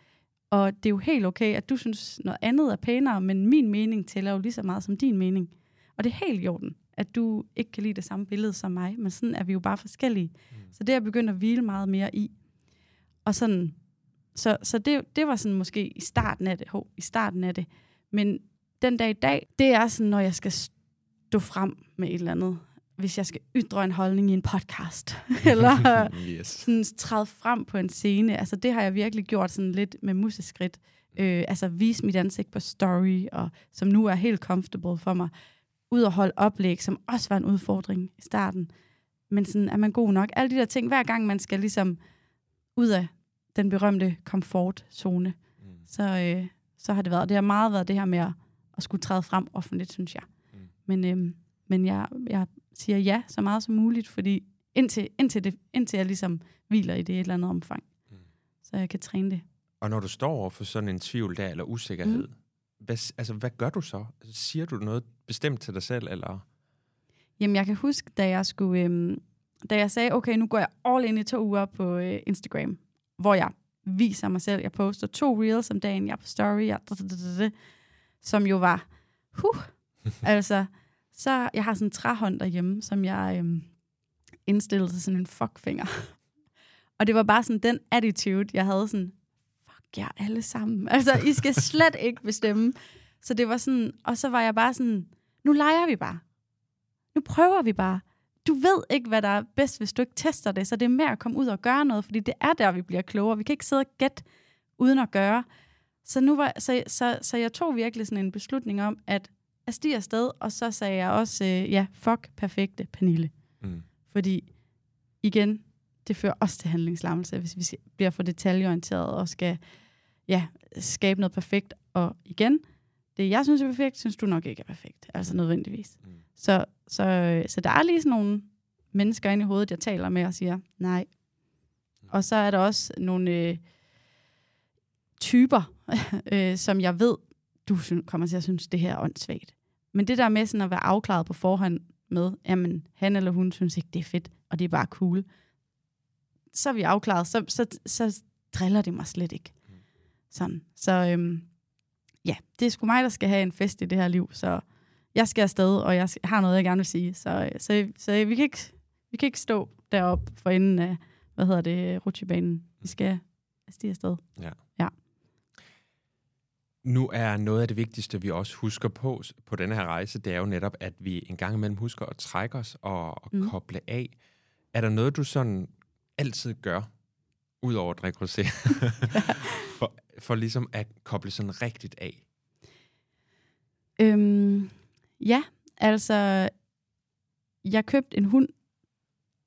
Og det er jo helt okay, at du synes noget andet er pænere, men min mening tæller jo lige så meget som din mening. Og det er helt i orden, at du ikke kan lide det samme billede som mig, men sådan er vi jo bare forskellige. Mm. Så det er jeg begyndt at hvile meget mere i. Og sådan, så, så det, det var sådan måske i starten af det, ho, i starten af det. Men den dag i dag, det er sådan, når jeg skal stå frem med et eller andet, hvis jeg skal ytre en holdning i en podcast, eller yes. sådan træde frem på en scene. Altså det har jeg virkelig gjort sådan lidt med museskridt. Øh, altså vise mit ansigt på story, og som nu er helt comfortable for mig. Ud og holde oplæg, som også var en udfordring i starten. Men sådan, er man god nok? Alle de der ting, hver gang man skal ligesom ud af den berømte komfortzone, mm. så, øh, så har det været. Det har meget været det her med at, at skulle træde frem offentligt, synes jeg. Mm. Men, øh, men jeg, jeg siger ja så meget som muligt, fordi indtil, indtil, det, indtil jeg ligesom hviler i det et eller andet omfang, mm. så jeg kan træne det. Og når du står over for sådan en tvivl der, eller usikkerhed, mm. hvad, altså, hvad gør du så? Altså, siger du noget bestemt til dig selv, eller? Jamen, jeg kan huske, da jeg skulle, øhm, da jeg sagde, okay, nu går jeg all in i to uger på øh, Instagram, hvor jeg viser mig selv. Jeg poster to reels om dagen, jeg er på story, jeg, som jo var, huh, altså, så jeg har sådan en træhånd derhjemme, som jeg øhm, indstillede til sådan en fuckfinger. og det var bare sådan den attitude, jeg havde sådan, fuck jer alle sammen. Altså, I skal slet ikke bestemme. Så det var sådan, og så var jeg bare sådan, nu leger vi bare. Nu prøver vi bare. Du ved ikke, hvad der er bedst, hvis du ikke tester det, så det er med at komme ud og gøre noget, fordi det er der, vi bliver klogere. Vi kan ikke sidde og gætte uden at gøre. Så, nu var, så, så, så jeg tog virkelig sådan en beslutning om, at jeg stiger afsted, og så sagde jeg også, øh, ja, fuck perfekte Pernille. Mm. Fordi, igen, det fører også til handlingslammelse, hvis vi bliver for detaljeorienteret og skal ja, skabe noget perfekt. Og igen, det jeg synes er perfekt, synes du nok ikke er perfekt. Altså nødvendigvis. Mm. Så, så, så der er lige sådan nogle mennesker inde i hovedet, jeg taler med og siger, nej. Mm. Og så er der også nogle øh, typer, øh, som jeg ved, du kommer til at synes, det her er åndssvagt. Men det der med sådan at være afklaret på forhånd med, jamen han eller hun synes ikke, det er fedt, og det er bare cool, så er vi afklaret, så, så, så driller det mig slet ikke. Sådan. Så øhm, ja, det er sgu mig, der skal have en fest i det her liv, så jeg skal afsted, og jeg har noget, jeg gerne vil sige. Så, så, så vi, kan ikke, vi kan ikke stå deroppe for enden af, hvad hedder det, rutsjebanen. Vi skal stige afsted. Ja. Nu er noget af det vigtigste, vi også husker på på denne her rejse, det er jo netop, at vi en gang imellem husker at trække os og, og mm. koble af. Er der noget, du sådan altid gør, udover at drikke rosé, for, for ligesom at koble sådan rigtigt af? Øhm, ja, altså, jeg købte en hund,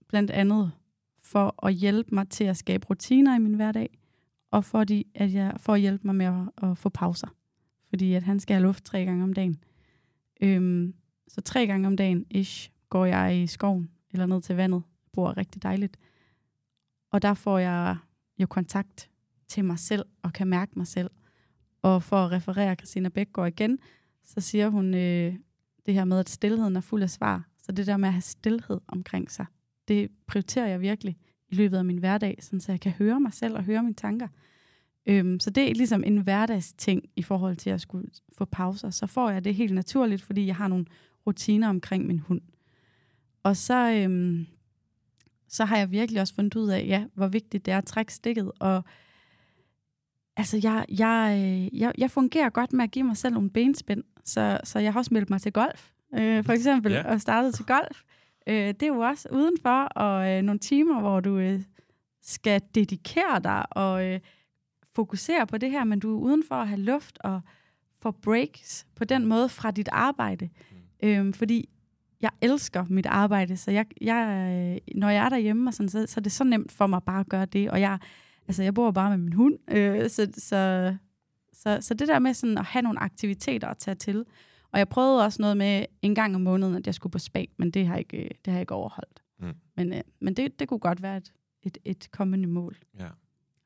blandt andet, for at hjælpe mig til at skabe rutiner i min hverdag og fordi, at jeg får hjælpe mig med at, at få pauser. Fordi at han skal have luft tre gange om dagen. Øhm, så tre gange om dagen, ish, går jeg i skoven eller ned til vandet. Bor rigtig dejligt. Og der får jeg jo kontakt til mig selv og kan mærke mig selv. Og for at referere Christina Bækgaard igen, så siger hun øh, det her med, at stillheden er fuld af svar. Så det der med at have stillhed omkring sig, det prioriterer jeg virkelig i løbet af min hverdag, sådan så jeg kan høre mig selv og høre mine tanker. Øhm, så det er ligesom en hverdagsting i forhold til at skulle få pauser. Så får jeg det helt naturligt, fordi jeg har nogle rutiner omkring min hund. Og så, øhm, så har jeg virkelig også fundet ud af, ja, hvor vigtigt det er at trække stikket. Og altså, jeg, jeg, øh, jeg, jeg fungerer godt med at give mig selv nogle benspænd. Så, så jeg har også meldt mig til golf, øh, for eksempel, yeah. og startet til golf. Øh, det er jo også udenfor, og øh, nogle timer, hvor du øh, skal dedikere dig og øh, fokusere på det her, men du er uden for at have luft og få breaks på den måde fra dit arbejde. Mm. Øhm, fordi jeg elsker mit arbejde, så jeg, jeg, øh, når jeg er derhjemme, og sådan, så, så er det så nemt for mig bare at gøre det. Og jeg, altså, jeg bor bare med min hund, øh, så, så, så, så det der med sådan at have nogle aktiviteter at tage til. Og jeg prøvede også noget med en gang om måneden, at jeg skulle på spa, men det har jeg ikke, det har jeg ikke overholdt. Mm. Men, øh, men det, det kunne godt være et, et, et kommende mål. Ja.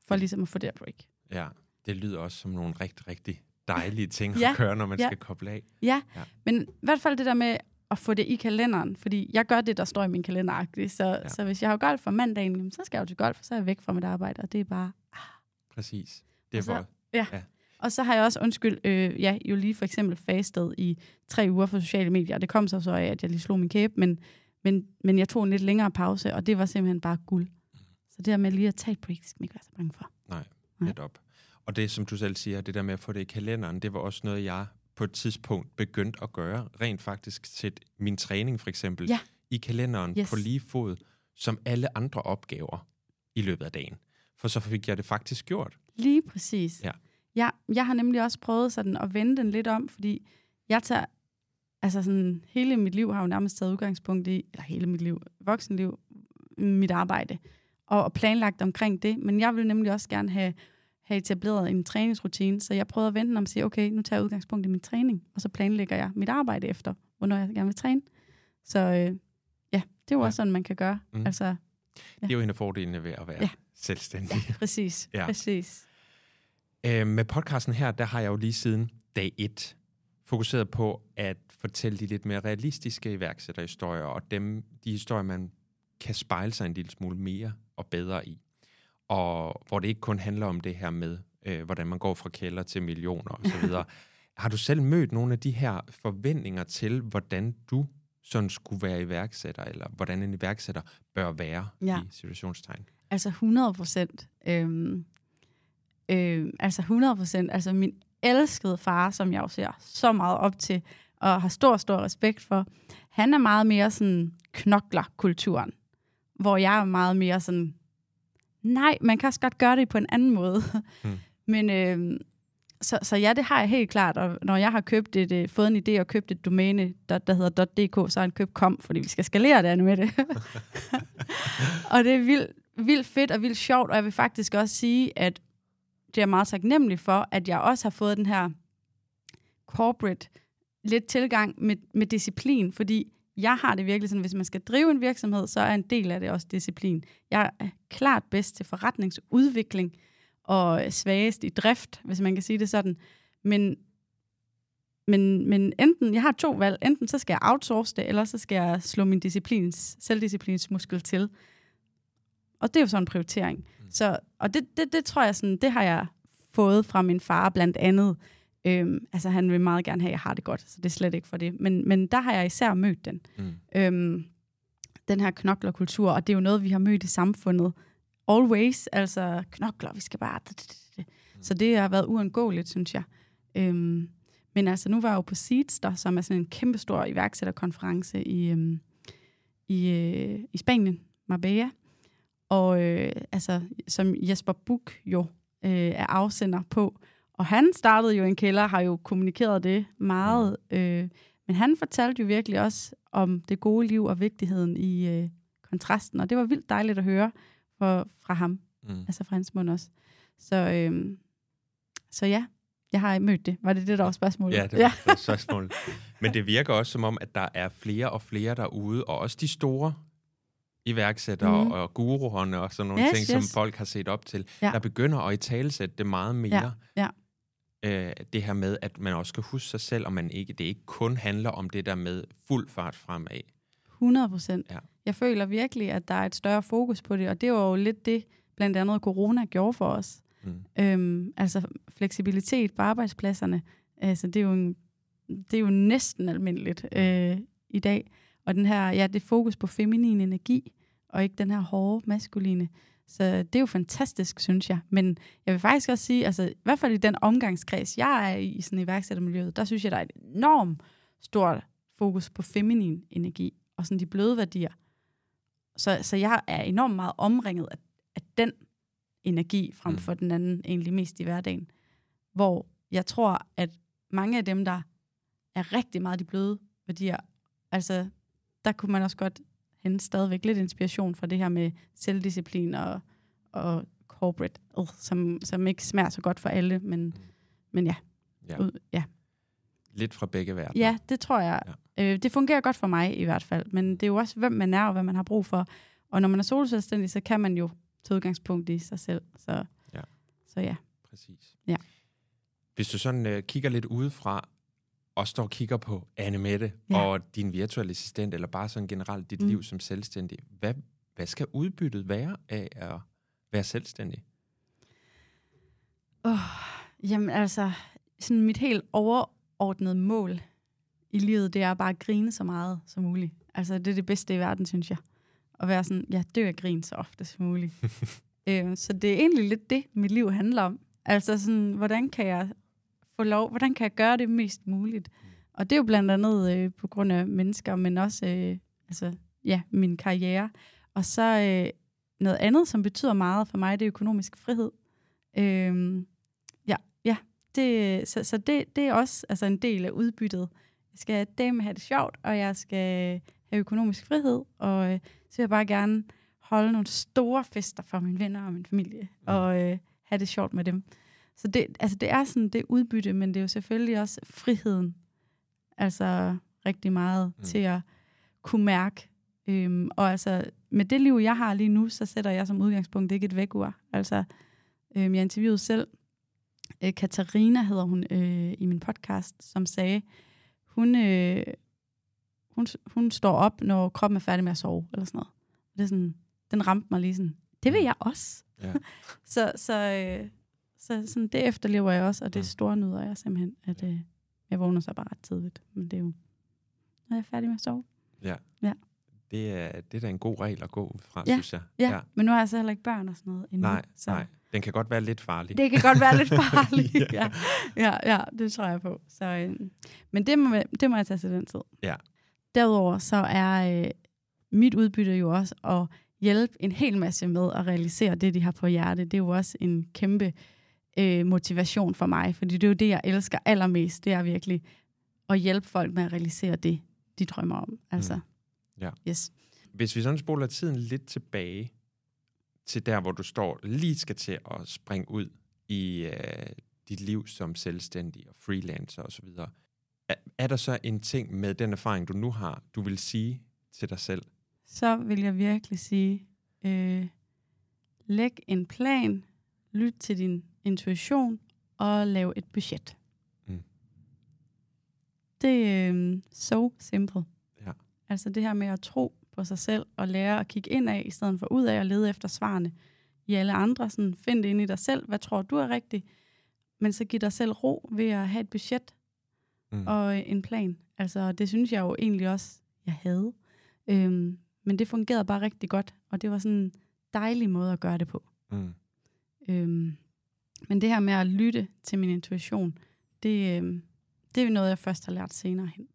For ligesom at få det break. Ja, det lyder også som nogle rigtig, rigtig dejlige ting ja. at gøre, når man ja. skal koble af. Ja. ja, men i hvert fald det der med at få det i kalenderen, fordi jeg gør det, der står i min kalender. Så, ja. så hvis jeg har golf om mandagen, så skal jeg jo til golf, så er jeg væk fra mit arbejde, og det er bare... Ah. Præcis. Det er så, for... Ja. ja. Og så har jeg også, undskyld, øh, ja, jo lige for eksempel fastet i tre uger for sociale medier. Det kom så så af, at jeg lige slog min kæbe, men, men, men jeg tog en lidt længere pause, og det var simpelthen bare guld. Så det der med lige at tage et break, skal man ikke være så bange for. Nej, netop. Og det, som du selv siger, det der med at få det i kalenderen, det var også noget, jeg på et tidspunkt begyndte at gøre. Rent faktisk sætte min træning for eksempel ja. i kalenderen yes. på lige fod som alle andre opgaver i løbet af dagen. For så fik jeg det faktisk gjort. Lige præcis. Ja. Jeg, jeg har nemlig også prøvet sådan at vende den lidt om, fordi jeg tager, altså sådan, hele mit liv har jo nærmest taget udgangspunkt i, eller hele mit liv, voksenliv, mit arbejde, og, og planlagt omkring det. Men jeg vil nemlig også gerne have, have etableret en træningsrutine, så jeg prøvede at vente om og sige, okay, nu tager jeg udgangspunkt i min træning, og så planlægger jeg mit arbejde efter, hvornår jeg gerne vil træne. Så øh, ja, det er jo ja. også sådan, man kan gøre. Mm. Altså, ja. Det er jo en af fordelene ved at være ja. selvstændig. Ja, præcis. ja. præcis. Øh, med podcasten her, der har jeg jo lige siden dag 1 fokuseret på at fortælle de lidt mere realistiske iværksætterhistorier, og dem, de historier, man kan spejle sig en lille smule mere og bedre i. Og hvor det ikke kun handler om det her med, øh, hvordan man går fra kælder til millioner osv. har du selv mødt nogle af de her forventninger til, hvordan du sådan skulle være iværksætter, eller hvordan en iværksætter bør være ja. i situationstegn? Altså 100 procent. Øhm, øh, altså 100 procent. Altså min elskede far, som jeg jo ser så meget op til, og har stor, stor respekt for, han er meget mere sådan knokler-kulturen, hvor jeg er meget mere sådan, nej, man kan også godt gøre det på en anden måde. Mm. Men øh, så, så ja, det har jeg helt klart, og når jeg har købt et, øh, fået en idé og købt et domæne, der, der hedder .dk, så har han købt kom, fordi vi skal skalere det med det. og det er vildt, vildt fedt og vildt sjovt, og jeg vil faktisk også sige, at det er meget taknemmelig for, at jeg også har fået den her corporate lidt tilgang med, med disciplin, fordi jeg har det virkelig sådan, hvis man skal drive en virksomhed, så er en del af det også disciplin. Jeg er klart bedst til forretningsudvikling og svagest i drift, hvis man kan sige det sådan. Men, men, men enten, jeg har to valg, enten så skal jeg outsource det, eller så skal jeg slå min disciplins, selvdisciplinsmuskel til. Og det er jo sådan en prioritering. Mm. Så, og det, det, det tror jeg, sådan, det har jeg fået fra min far blandt andet. Øhm, altså han vil meget gerne have, at jeg har det godt, så det er slet ikke for det. Men, men der har jeg især mødt den. Mm. Øhm, den her knoklerkultur, og det er jo noget, vi har mødt i samfundet. Always, altså knokler, vi skal bare... Mm. Så det har været uundgåeligt, synes jeg. Øhm, men altså, nu var jeg jo på Seeds, der, som er sådan en kæmpestor iværksætterkonference i, øhm, i, øh, i Spanien, Marbella. Og øh, altså, som Jesper Buk jo øh, er afsender på. Og han startede jo en kælder, har jo kommunikeret det meget. Øh, men han fortalte jo virkelig også om det gode liv og vigtigheden i øh, kontrasten. Og det var vildt dejligt at høre for, fra ham. Mm. Altså fra hans mund også. Så, øh, så ja, jeg har mødt det. Var det det, der var spørgsmålet? Ja, det var, ja. spørgsmålet. Men det virker også som om, at der er flere og flere derude, og også de store iværksættere mm. og guruerne og sådan nogle yes, ting, yes. som folk har set op til, ja. der begynder at i talesætte det meget mere. Ja. Ja. Øh, det her med, at man også skal huske sig selv, og man ikke, det ikke kun handler om det der med fuld fart fremad. 100 procent. Ja. Jeg føler virkelig, at der er et større fokus på det, og det var jo lidt det, blandt andet corona gjorde for os. Mm. Øhm, altså fleksibilitet på arbejdspladserne, altså det er jo, en, det er jo næsten almindeligt øh, i dag. Og den her, ja, det fokus på feminin energi, og ikke den her hårde maskuline. Så det er jo fantastisk, synes jeg. Men jeg vil faktisk også sige, altså i hvert fald i den omgangskreds, jeg er i, i sådan iværksættermiljøet, der synes jeg, der er et enormt stort fokus på feminin energi, og sådan de bløde værdier. Så, så jeg er enormt meget omringet af, af den energi frem Mm. for den anden, egentlig mest i hverdagen. Hvor jeg tror, at mange af dem, der er rigtig meget de bløde værdier, altså der kunne man også godt hente stadigvæk lidt inspiration fra det her med selvdisciplin og, og corporate, øh, som, som ikke smager så godt for alle, men, Mm. men ja. Ja. Ud, ja. Lidt fra begge verdener. Ja, det tror jeg. Ja. Øh, det fungerer godt for mig i hvert fald, men det er jo også, hvem man er og hvad man har brug for. Og når man er soloselvstændig, så kan man jo tage udgangspunkt i sig selv. Så Ja. så ja. Præcis. Ja. Hvis du sådan øh, kigger lidt udefra, og står og kigger på Anne Mette ja. Og din virtuelle assistent, eller bare sådan generelt dit. Mm. liv som selvstændig, hvad, hvad skal udbyttet være af at være selvstændig? Oh, jamen altså, sådan mit helt overordnede mål i livet, det er bare at grine så meget som muligt. Altså, det er det bedste i verden, synes jeg. At være sådan, jeg dør af grin så ofte som muligt. øh, så det er egentlig lidt det, mit liv handler om. Altså sådan, hvordan kan jeg få lov, hvordan kan jeg gøre det mest muligt? Og det er jo blandt andet øh, på grund af mennesker, men også øh, altså, ja, min karriere. Og så øh, noget andet, som betyder meget for mig, det er økonomisk frihed. Øh, ja, ja. Det, så så det, det er også altså, en del af udbyttet. Jeg skal dame have det sjovt, og jeg skal have økonomisk frihed, og øh, så vil jeg bare gerne holde nogle store fester for mine venner og min familie, Mm. og øh, have det sjovt med dem. Så det, altså, det er sådan det udbytte, men det er jo selvfølgelig også friheden. Altså rigtig meget Mm. mm. til at kunne mærke. Øhm, og altså, med det liv, jeg har lige nu, så sætter jeg som udgangspunkt ikke et vækkeur. Altså, øhm, jeg interviewede selv øh, Katarina, hedder hun øh, i min podcast, som sagde, hun, øh, hun, hun står op, når kroppen er færdig med at sove, eller sådan noget. Det er sådan, den ramte mig lige sådan, det vil jeg også. Ja. så så, øh, så sådan, det efterlever jeg også, og det Mm. store nyder jeg simpelthen, at øh, jeg vågner så bare ret tidligt. Men det er jo, når jeg er færdig med at sove. Det er, det er da en god regel at gå ud fra, Ja, synes jeg. Ja, ja, men nu har jeg så heller ikke børn og sådan noget endnu. Nej, så nej. Den kan godt være lidt farlig. Det kan godt være lidt farligt. Ja. ja. Ja, ja, det tror jeg på. Så, øh, men det må, det må jeg tage til den tid. Ja. Derudover så er øh, mit udbytte jo også at hjælpe en hel masse med at realisere det, de har på hjerte. Det er jo også en kæmpe øh, motivation for mig, fordi det er jo det, jeg elsker allermest. Det er virkelig at hjælpe folk med at realisere det, de drømmer om. Altså, Mm. Ja. Yes. Hvis vi sådan spoler tiden lidt tilbage til der, hvor du står, lige skal til at springe ud i øh, dit liv som selvstændig og freelancer osv., er, er der så en ting med den erfaring, du nu har, du vil sige til dig selv? så vil jeg virkelig sige, øh, læg en plan, lyt til din intuition og lav et budget. Mm. Det er øh, so simple. Ja. Altså det her med at tro på sig selv og lære at kigge ind af, i stedet for ud af at lede efter svarene i alle andre. Sådan, find det ind i dig selv. Hvad tror du er rigtigt? Men så giv dig selv ro ved at have et budget Mm. og en plan. Altså, det synes jeg jo egentlig også, jeg havde. Øhm, men det fungerede bare rigtig godt, og det var sådan en dejlig måde at gøre det på. Mm. Øhm, men det her med at lytte til min intuition, det, øhm, det er noget, jeg først har lært senere hen,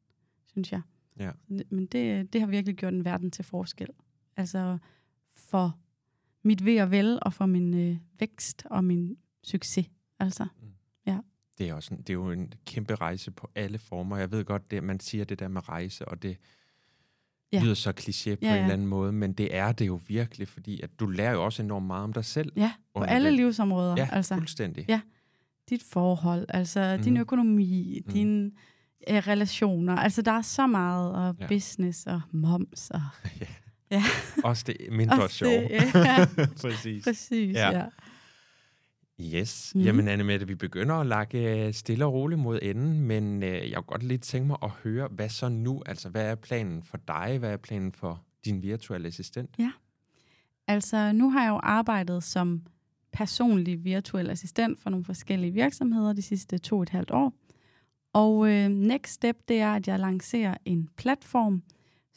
synes jeg. Ja. Men det, det har virkelig gjort en verden til forskel. Altså for mit ved og vel, og for min øh, vækst og min succes. Altså, Det er, også en, det er jo en kæmpe rejse på alle former. Jeg ved godt, det, man siger det der med rejse, og det ja. Lyder så kliché på Ja, en ja. eller anden måde, men det er det jo virkelig, fordi at du lærer jo også enormt meget om dig selv. ja, på alle den. livsområder. Ja, altså. fuldstændig. Ja. dit forhold, altså mm. din økonomi, mm. dine øh, relationer. Altså, der er så meget, og Ja. business og moms. Og, ja. Ja. Også det mindre Også sjov. det, ja. Præcis. præcis, Ja. ja. Ja. Yes. Mhm. Jamen, Anne Mette, vi begynder at lakke øh, stille og roligt mod enden, men øh, jeg kunne godt lige tænke mig at høre, hvad så nu? Altså, hvad er planen for dig? Hvad er planen for din virtuelle assistent? Altså, nu har jeg jo arbejdet som personlig virtuel assistent for nogle forskellige virksomheder de sidste to og et halvt år. Og øh, next step, det er, at jeg lancerer en platform,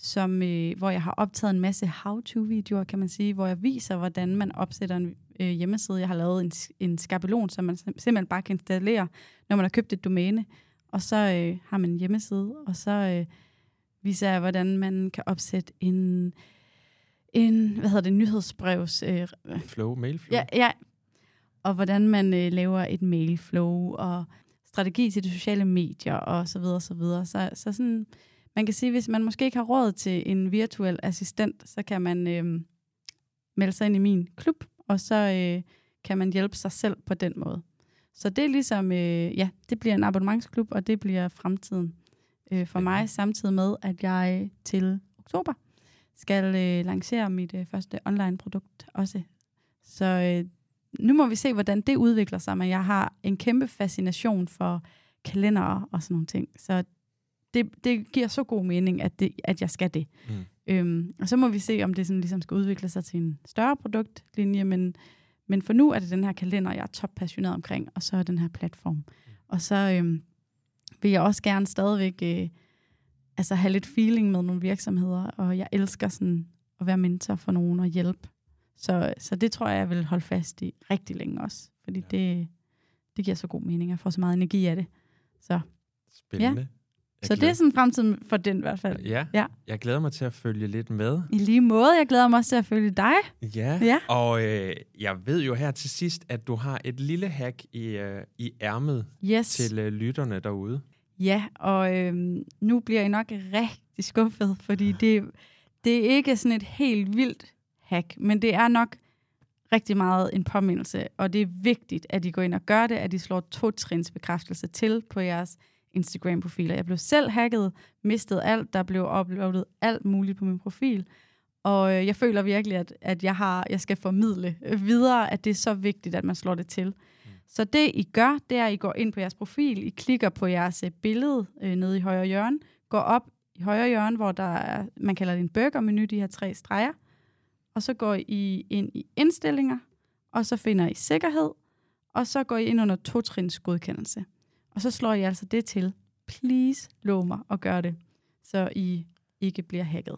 som, øh, hvor jeg har optaget en masse how-to-videoer, kan man sige, hvor jeg viser, hvordan man opsætter en øh, hjemmeside. Jeg har lavet en, en skabelon, som man sim- simpelthen bare kan installere, når man har købt et domæne. Og så øh, har man en hjemmeside, og så øh, viser jeg, hvordan man kan opsætte en, en hvad hedder det, nyhedsbrevs... Øh, Flow, mailflow? ja, ja, og hvordan man øh, laver et mailflow, og strategi til de sociale medier, og så videre, så videre. Så, så sådan, man kan sige, hvis man måske ikke har råd til en virtuel assistent, så kan man øh, melde sig ind i min klub, og så øh, kan man hjælpe sig selv på den måde. Så det er ligesom, øh, ja, det bliver en abonnementsklub, og det bliver fremtiden øh, for mig, samtidig med, at jeg til oktober skal øh, lancere mit øh, første online produkt også. Så øh, nu må vi se, hvordan det udvikler sig, men jeg har en kæmpe fascination for kalendere og sådan nogle ting. Så det, det giver så god mening, at, det, at jeg skal det. Mm. Øhm, og så må vi se, om det sådan ligesom skal udvikle sig til en større produktlinje, men, men for nu er det den her kalender, jeg er top passioneret omkring, og så er den her platform. Mm. Og så øhm, vil jeg også gerne stadigvæk øh, altså have lidt feeling med nogle virksomheder, og jeg elsker sådan at være mentor for nogen og hjælpe. Så, så det tror jeg, jeg vil holde fast i rigtig længe også, fordi ja. det, det giver så god mening. Jeg får så meget energi af det. Så, Spændende. Ja. Så det er sådan fremtiden for den i hvert fald. Ja, ja, jeg glæder mig til at følge lidt med. I lige måde, jeg glæder mig også til at følge dig. Ja, ja. og øh, jeg ved jo her til sidst, at du har et lille hack i, øh, i ærmet yes. til øh, lytterne derude. Ja, og øh, nu bliver I nok rigtig skuffet, fordi det, det er ikke sådan et helt vildt hack, men det er nok rigtig meget en påmindelse, og det er vigtigt, at I går ind og gør det, at I slår to-trins bekræftelse til på jeres Instagram-profiler. Jeg blev selv hacket, mistede alt, der blev uploadet alt muligt på min profil, og øh, jeg føler virkelig, at, at jeg, har, jeg skal formidle videre, at det er så vigtigt, at man slår det til. Så det, I gør, det er, at I går ind på jeres profil, I klikker på jeres øh, billede øh, nede i højre hjørne, går op i højre hjørne, hvor der er, man kalder det en burgermenu, de her tre streger, og så går I ind i indstillinger, og så finder I sikkerhed, og så går I ind under to-trins godkendelse. Og så slår I altså det til. Please lov mig at gøre det, så I ikke bliver hacket.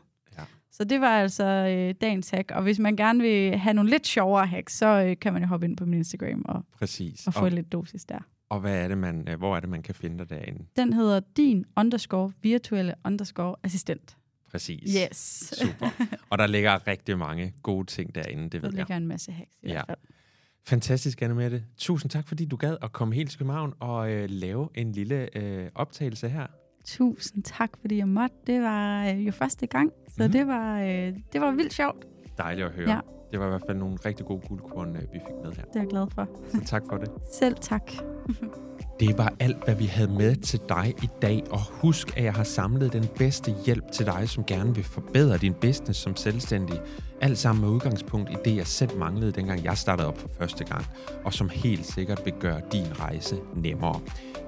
Så det var altså øh, dagens hack. Og hvis man gerne vil have nogle lidt sjovere hacks, så øh, kan man jo hoppe ind på min Instagram og, Præcis. og få og, lidt dosis der. Og hvad er det, man, øh, hvor er det, man kan finde dig derinde? Den hedder din underscore virtuelle underscore assistent. Præcis. Yes. Super. Og der ligger rigtig mange gode ting derinde, det ved jeg. Der ligger en masse hacks i ja. hvert fald. Fantastisk, Anne Mette. Tusind tak, fordi du gad at komme helt til København og øh, lave en lille øh, optagelse her. Tusind tak, fordi jeg måtte. Det var øh, jo første gang, så mm. det, var, øh, det var vildt sjovt. Dejligt at høre. Ja. Det var i hvert fald nogle rigtig gode guldkorn, øh, vi fik med her. Det er jeg glad for. Så tak for det. Selv tak. Det var alt, hvad vi havde med til dig i dag, og husk, at jeg har samlet den bedste hjælp til dig, som gerne vil forbedre din business som selvstændig. Alt sammen med udgangspunkt i det, jeg selv manglede, dengang jeg startede op for første gang, og som helt sikkert vil gøre din rejse nemmere.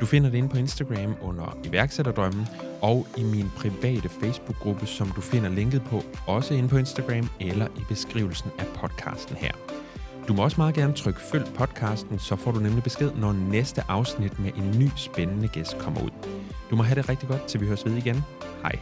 Du finder det inde på Instagram under iværksætterdrømmen, og i min private Facebook-gruppe, som du finder linket på, også inde på Instagram eller i beskrivelsen af podcasten her. Du må også meget gerne trykke følg podcasten, så får du nemlig besked, når næste afsnit med en ny spændende gæst kommer ud. Du må have det rigtig godt, til vi høres ved igen. Hej.